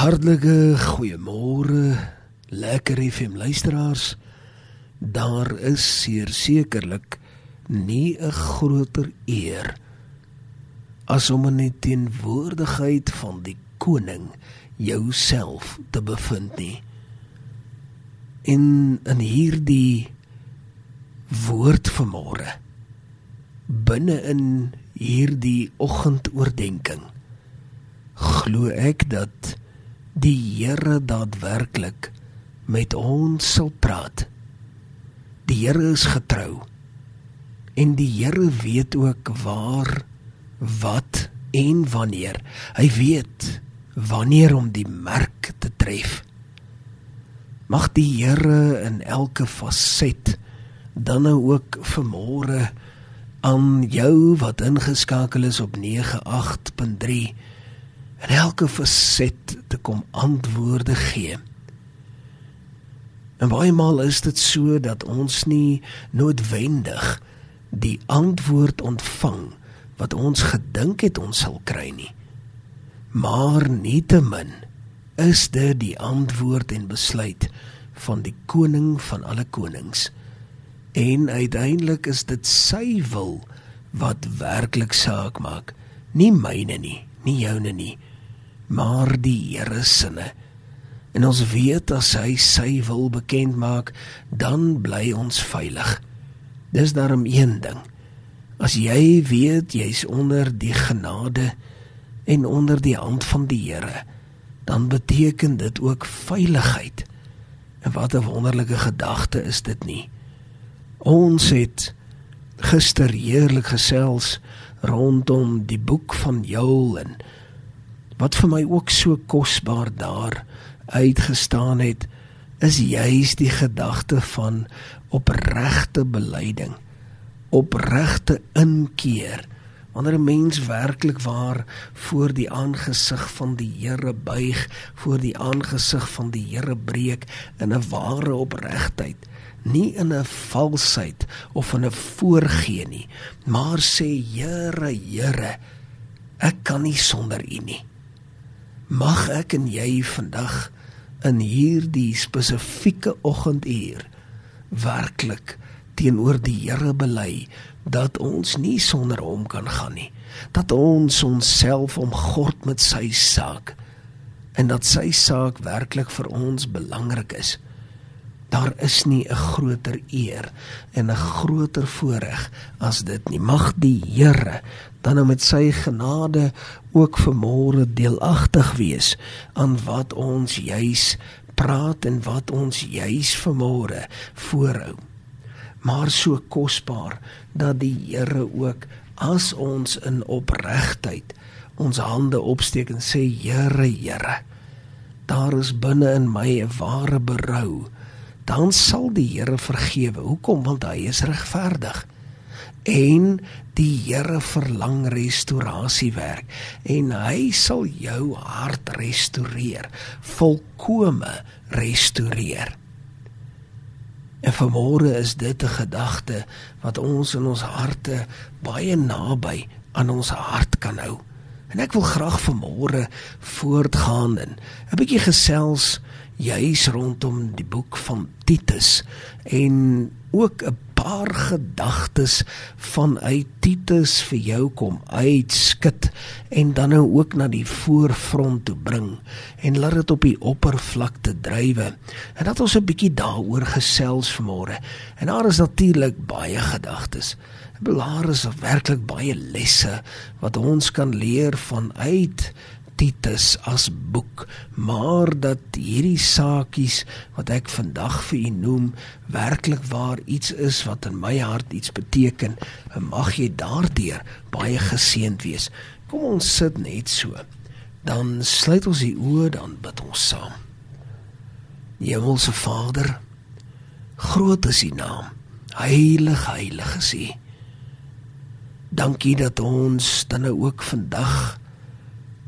Hartlike goeiemôre, lekker FM luisteraars. Daar is sekerlik nie 'n groter eer as om in die teenwoordigheid van die koning jouself te bevind nie. In in hierdie woord vanmôre binne in hierdie oggendoordenkings glo ek dat die Here daadwerklik met ons sal praat. Die Here is getrou. En die Here weet ook waar wat en wanneer. Hy weet wanneer om die merk te tref. Mag die Here in elke faset dan nou ook vermôre aan jou wat ingeskakel is op 98.3 en elke faset te kom antwoorde gee. En baie maal is dit so dat ons nie noodwendig die antwoord ontvang wat ons gedink het ons sal kry nie. Maar nietemin is dit die antwoord en besluit van die koning van alle konings. En uiteindelik is dit sy wil wat werklik saak maak, nie myne nie, nie joune nie, maar die Here se. En ons weet as hy sy wil bekend maak, dan bly ons veilig. Dis daarom een ding. As jy weet jy's onder die genade en onder die hand van die Here, dan beteken dit ook veiligheid. En wat 'n wonderlike gedagte is dit nie. Ons het gister heerlik gesels rondom die boek van Joël en wat vir my ook so kosbaar daar uitgestaan het is juis die gedagte van opregte belyding opregte inkeer. Wanneer 'n mens werklik waar voor die aangesig van die Here buig voor die aangesig van die Here breek in 'n ware opregtheid nie in 'n valsheid of in 'n voorgee nie maar sê Here Here ek kan nie sonder U nie mag ek en jy vandag in hierdie spesifieke oggenduur werklik teenoor die Here bely dat ons nie sonder hom kan gaan nie dat ons onsself omgord met sy saak en dat sy saak werklik vir ons belangrik is daar is nie 'n groter eer en 'n groter voorreg as dit nie mag die Here dan nou met sy genade ook vermoere deelagtig wees aan wat ons juis praat en wat ons juis vermoere voorhou. Maar so kosbaar dat die Here ook as ons in opregtheid ons hande opsteek en sê Here, Here, daar is binne in my 'n ware berou, dan sal die Here vergewe. Hoekom? Want hy is regverdig en die Here verlang restaurasiewerk en hy sal jou hart restoreer, volkome restoreer. En vanmôre is dit 'n gedagte wat ons in ons harte baie naby aan ons hart kan hou. En ek wil graag vanmôre voortgaan en 'n bietjie gesels juis rondom die boek van Titus en ook 'n paar gedagtes vanuit Titus vir jou kom uitskit en dan nou ook na die voorfront toe bring en laat dit op die oppervlakte drywe. En dat ons 'n bietjie daaroor gesels vanmôre. En daar is natuurlik baie gedagtes. Daar is werklik baie lesse wat ons kan leer vanuit Titus as boek, maar dat hierdie saakies wat ek vandag vir u noem werklik waar iets is wat in my hart iets beteken, mag jy daardeur baie geseënd wees. Kom ons sit net so. Dan sluit ons die oë dan bid ons saam. Hemelse Vader, groot is U naam. Heilig, heilig is U. Dankie dat ons dan nou ook vandag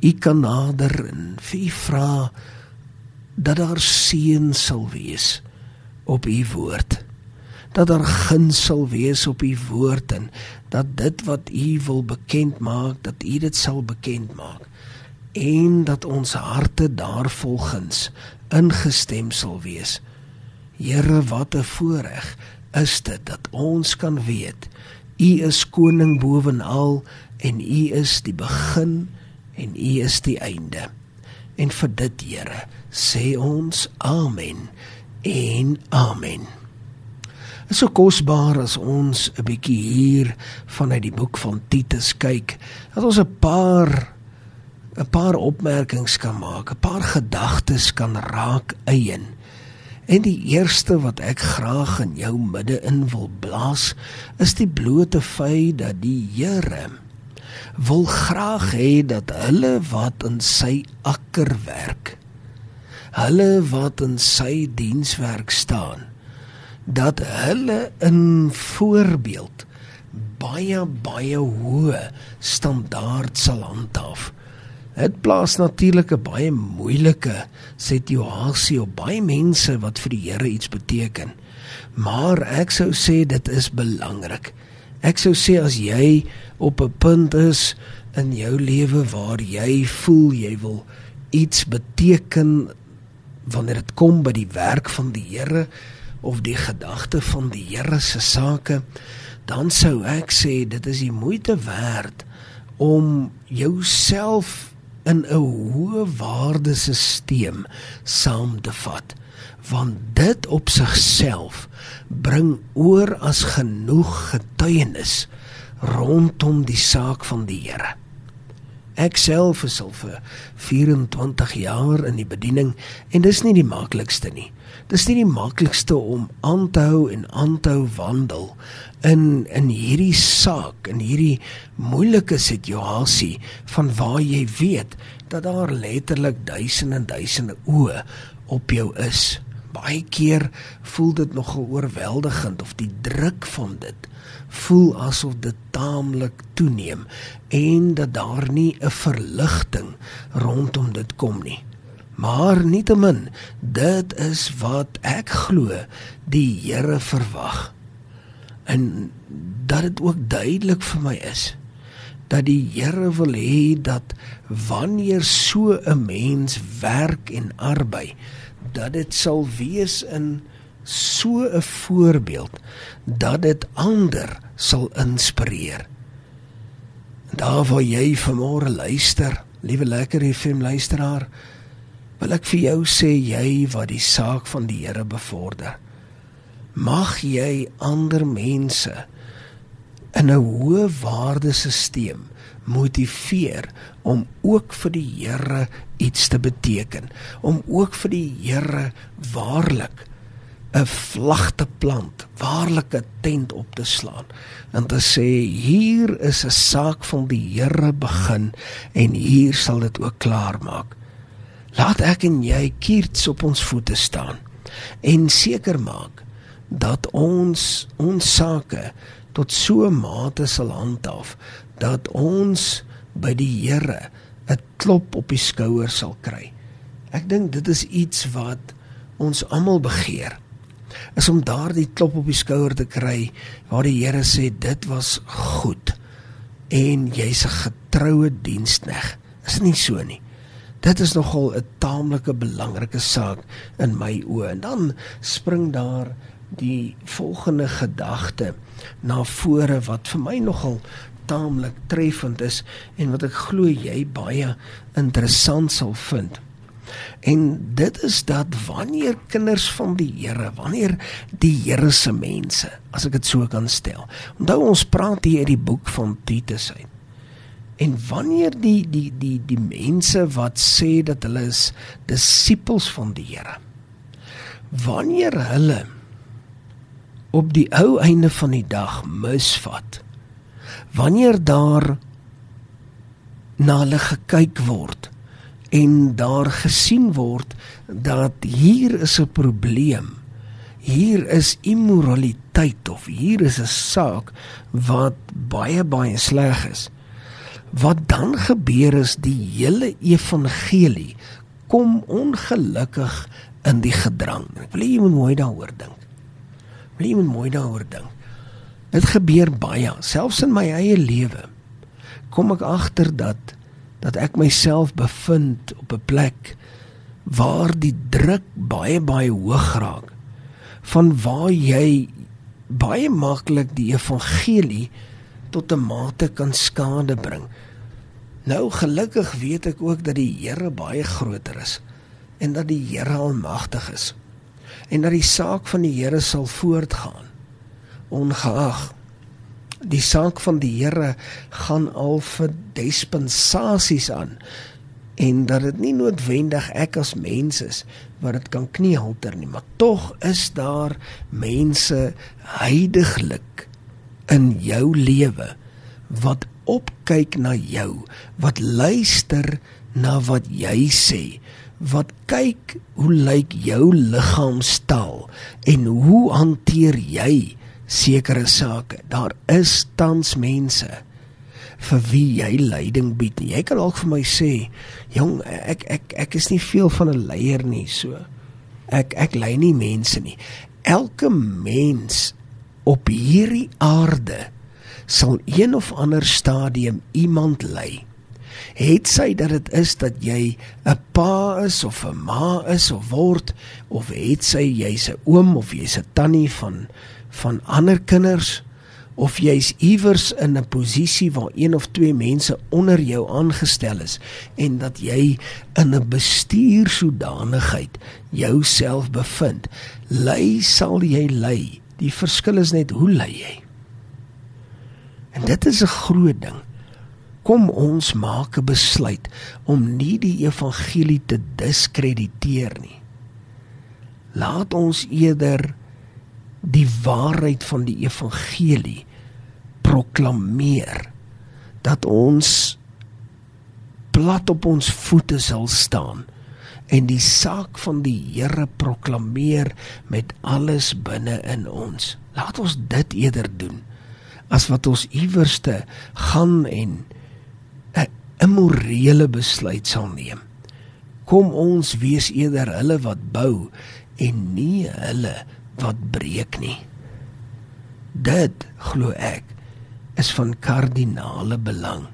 U kan nader en vir vra dat daar seën sal wees op U woord. Dat daar guns sal wees op U woord en dat dit wat U wil bekend maak, dat U dit sal bekend maak. en dat ons harte daarvolgens ingestem sal wees. Here, wat 'n voorreg is dit dat ons kan weet U is koning bovenal en U is die begin en U is die einde. En vir dit, Here, sê ons amen en amen. Dit is so kosbaar as ons 'n bietjie hier vanuit die boek van Titus kyk, dat ons 'n paar 'n paar opmerkings kan maak, 'n paar gedagtes kan raak eien. En die eerste wat ek graag in jou midde in wil blaas, is die blote feit dat die Here wil graag hê dat hulle wat in sy akker werk, hulle wat in sy dienswerk staan, dat hulle in voorbeeld baie baie hoë standaard sal handhaaf. Dit plaas natuurlik 'n baie moeilike situasie op baie mense wat vir die Here iets beteken. Maar ek sou sê dit is belangrik. Ek sou sê as jy op 'n punt is in jou lewe waar jy voel jy wil iets beteken wanneer dit kom by die werk van die Here of die gedagte van die Here se sake, dan sou ek sê dit is die moeite werd om jouself in 'n hoë waardesisteem saam te vat want dit op sigself bring oor as genoeg getuienis rondom die saak van die Here. Ek self is al vir 24 jaar in die bediening en dis nie die maklikste nie. Dis nie die maklikste om aan te hou en aan te hou wandel in in hierdie saak, in hierdie moeilike situasie van waar jy weet dat daar letterlik duisende en duisende oë op jou is. Baie keer voel dit nogal oorweldigend of die druk van dit voel asof dit taamlik toeneem en dat daar nie 'n verligting rondom dit kom nie. Maar nietemin, dit is wat ek glo die Here verwag. En dat dit ook duidelik vir my is dat die Here wil hê dat wanneer so 'n mens werk en arbei, dat dit sal wees in so 'n voorbeeld dat dit ander sal inspireer. Daar waar jy vanmôre luister, liewe lekker FM luisteraar, wil ek vir jou sê jy wat die saak van die Here bevorder. Mag jy ander mense in 'n hoë waardesisteem motiveer om ook vir die Here iets te beteken, om ook vir die Here waarlik 'n vlag te plant, waarlik 'n tent op te slaan en te sê hier is 'n saak van die Here begin en hier sal dit ook klaar maak. Laat ek en jy kiers op ons voete staan en seker maak dat ons ons sake tot so 'n mate sal handhaaf dat ons by die Here 'n klop op die skouer sal kry. Ek dink dit is iets wat ons almal begeer. Is om daardie klop op die skouer te kry waar die Here sê dit was goed en jy's 'n getroue dienskneg. Is dit nie so nie? Dit is nogal 'n taamlike belangrike saak in my oë. En dan spring daar die volgende gedagte na vore wat vir my nogal taamlik treffend is en wat ek glo jy baie interessant sal vind. En dit is dat wanneer kinders van die Here, wanneer die Here se mense, as ek dit so kan stel. Onthou ons praat hier uit die boek van Titus uit. En wanneer die die die die mense wat sê dat hulle is disippels van die Here. Wanneer hulle op die ou einde van die dag misvat. Wanneer daar na hulle gekyk word en daar gesien word dat hier is 'n probleem. Hier is immoraliteit of hier is 'n saak wat baie baie sleg is wat dan gebeur is die hele evangelie kom ongelukkig in die gedrang. Ek wil jy moet mooi daaroor dink. Wil jy moet mooi daaroor dink. Dit gebeur baie, selfs in my eie lewe. Kom ek agter dat dat ek myself bevind op 'n plek waar die druk baie baie hoog raak van waar jy baie maklik die evangelie tot 'n mate kan skade bring. Nou gelukkig weet ek ook dat die Here baie groter is en dat die Here almagtig is en dat die saak van die Here sal voortgaan ongeag die saak van die Here gaan al vir dispensasies aan en dat dit nie noodwendig ek as mens is wat dit kan kniehalter nie maar tog is daar mense heiliglik in jou lewe wat opkyk na jou wat luister na wat jy sê wat kyk hoe lyk jou liggaamstaal en hoe hanteer jy sekere sake. Daar is tans mense vir wie jy leiding bied. Jy kan dalk vir my sê, "Jong, ek ek ek is nie veel van 'n leier nie, so. Ek ek lei nie mense nie. Elke mens op hierdie aarde sal een of ander stadium iemand lei. Het sy dat dit is dat jy 'n pa is of 'n ma is of word of het sy jy's 'n oom of jy's 'n tannie van van ander kinders of jy's iewers in 'n posisie waar een of twee mense onder jou aangestel is en dat jy in 'n bestuur sodanigheid jouself bevind. Lei sal jy lei die verskil is net hoe lei jy en dit is 'n groot ding kom ons maak 'n besluit om nie die evangelie te diskrediteer nie. Laat ons eerder die waarheid van die evangelie proklameer dat ons plat op ons voete sal staan en die saak van die Here proklameer met alles binne in ons. Laat ons dit eerder doen as wat ons iewerste gaan en 'n morele besluit sal neem. Kom ons wees eerder hulle wat bou en nie hulle wat breek nie. Dit glo ek is van kardinale belang.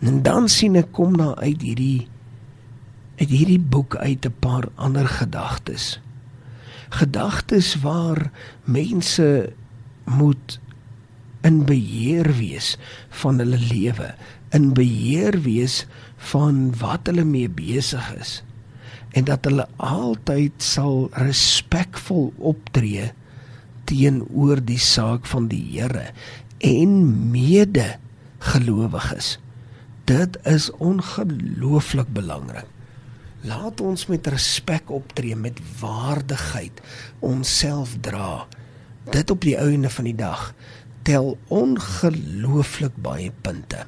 En dan sien ek kom na uit hierdie uit hierdie boek uit 'n paar ander gedagtes. Gedagtes waar mense moet in beheer wees van hulle lewe, in beheer wees van wat hulle mee besig is en dat hulle altyd sal respekvol optree teenoor die saak van die Here en mede gelowiges. Dit is ongelooflik belangrik. Laat ons met respek optree, met waardigheid onsself dra. Dit op die einde van die dag tel ongelooflik baie punte.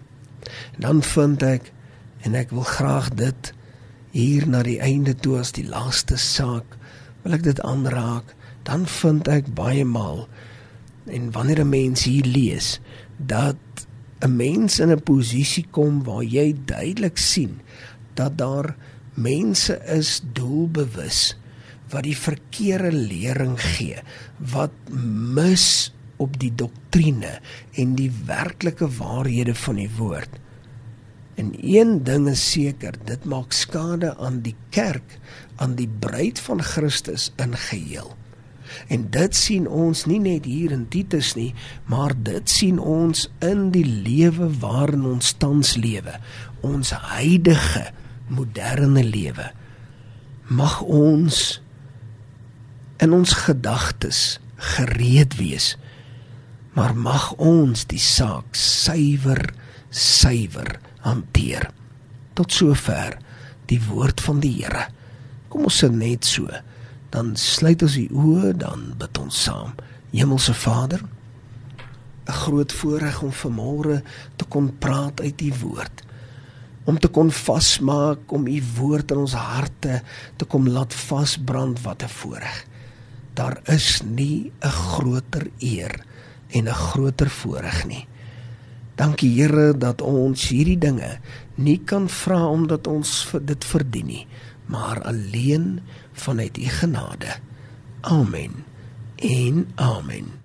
Dan vind ek en ek wil graag dit hier na die einde toe as die laaste saak wil ek dit aanraak, dan vind ek baie maal en wanneer 'n mens hier lees dat 'n mens in 'n posisie kom waar jy duidelik sien dat daar mense is doelbewus wat die verkeerde lering gee wat mis op die doktrine en die werklike waarhede van die woord. En een ding is seker, dit maak skade aan die kerk, aan die bruid van Christus in geheel. En dit sien ons nie net hier in Titus nie, maar dit sien ons in die lewe waarin ons tans lewe, ons huidige moderne lewe. Mag ons in ons gedagtes gereed wees maar mag ons die saak suiwer suiwer hanteer. Tot sover die woord van die Here. Kom ons sit net so dan sluit ons die oë dan bid ons saam. Hemelse Vader 'n groot voorreg om vanmôre te kon praat uit u woord. Om te kon vasmaak om u woord in ons harte te kom laat vasbrand wat 'n voorreg. Daar is nie 'n groter eer en 'n groter voorreg nie. Dankie Here dat ons hierdie dinge nie kan vra omdat ons dit verdien nie, maar alleen vanuit U genade. Amen. En amen.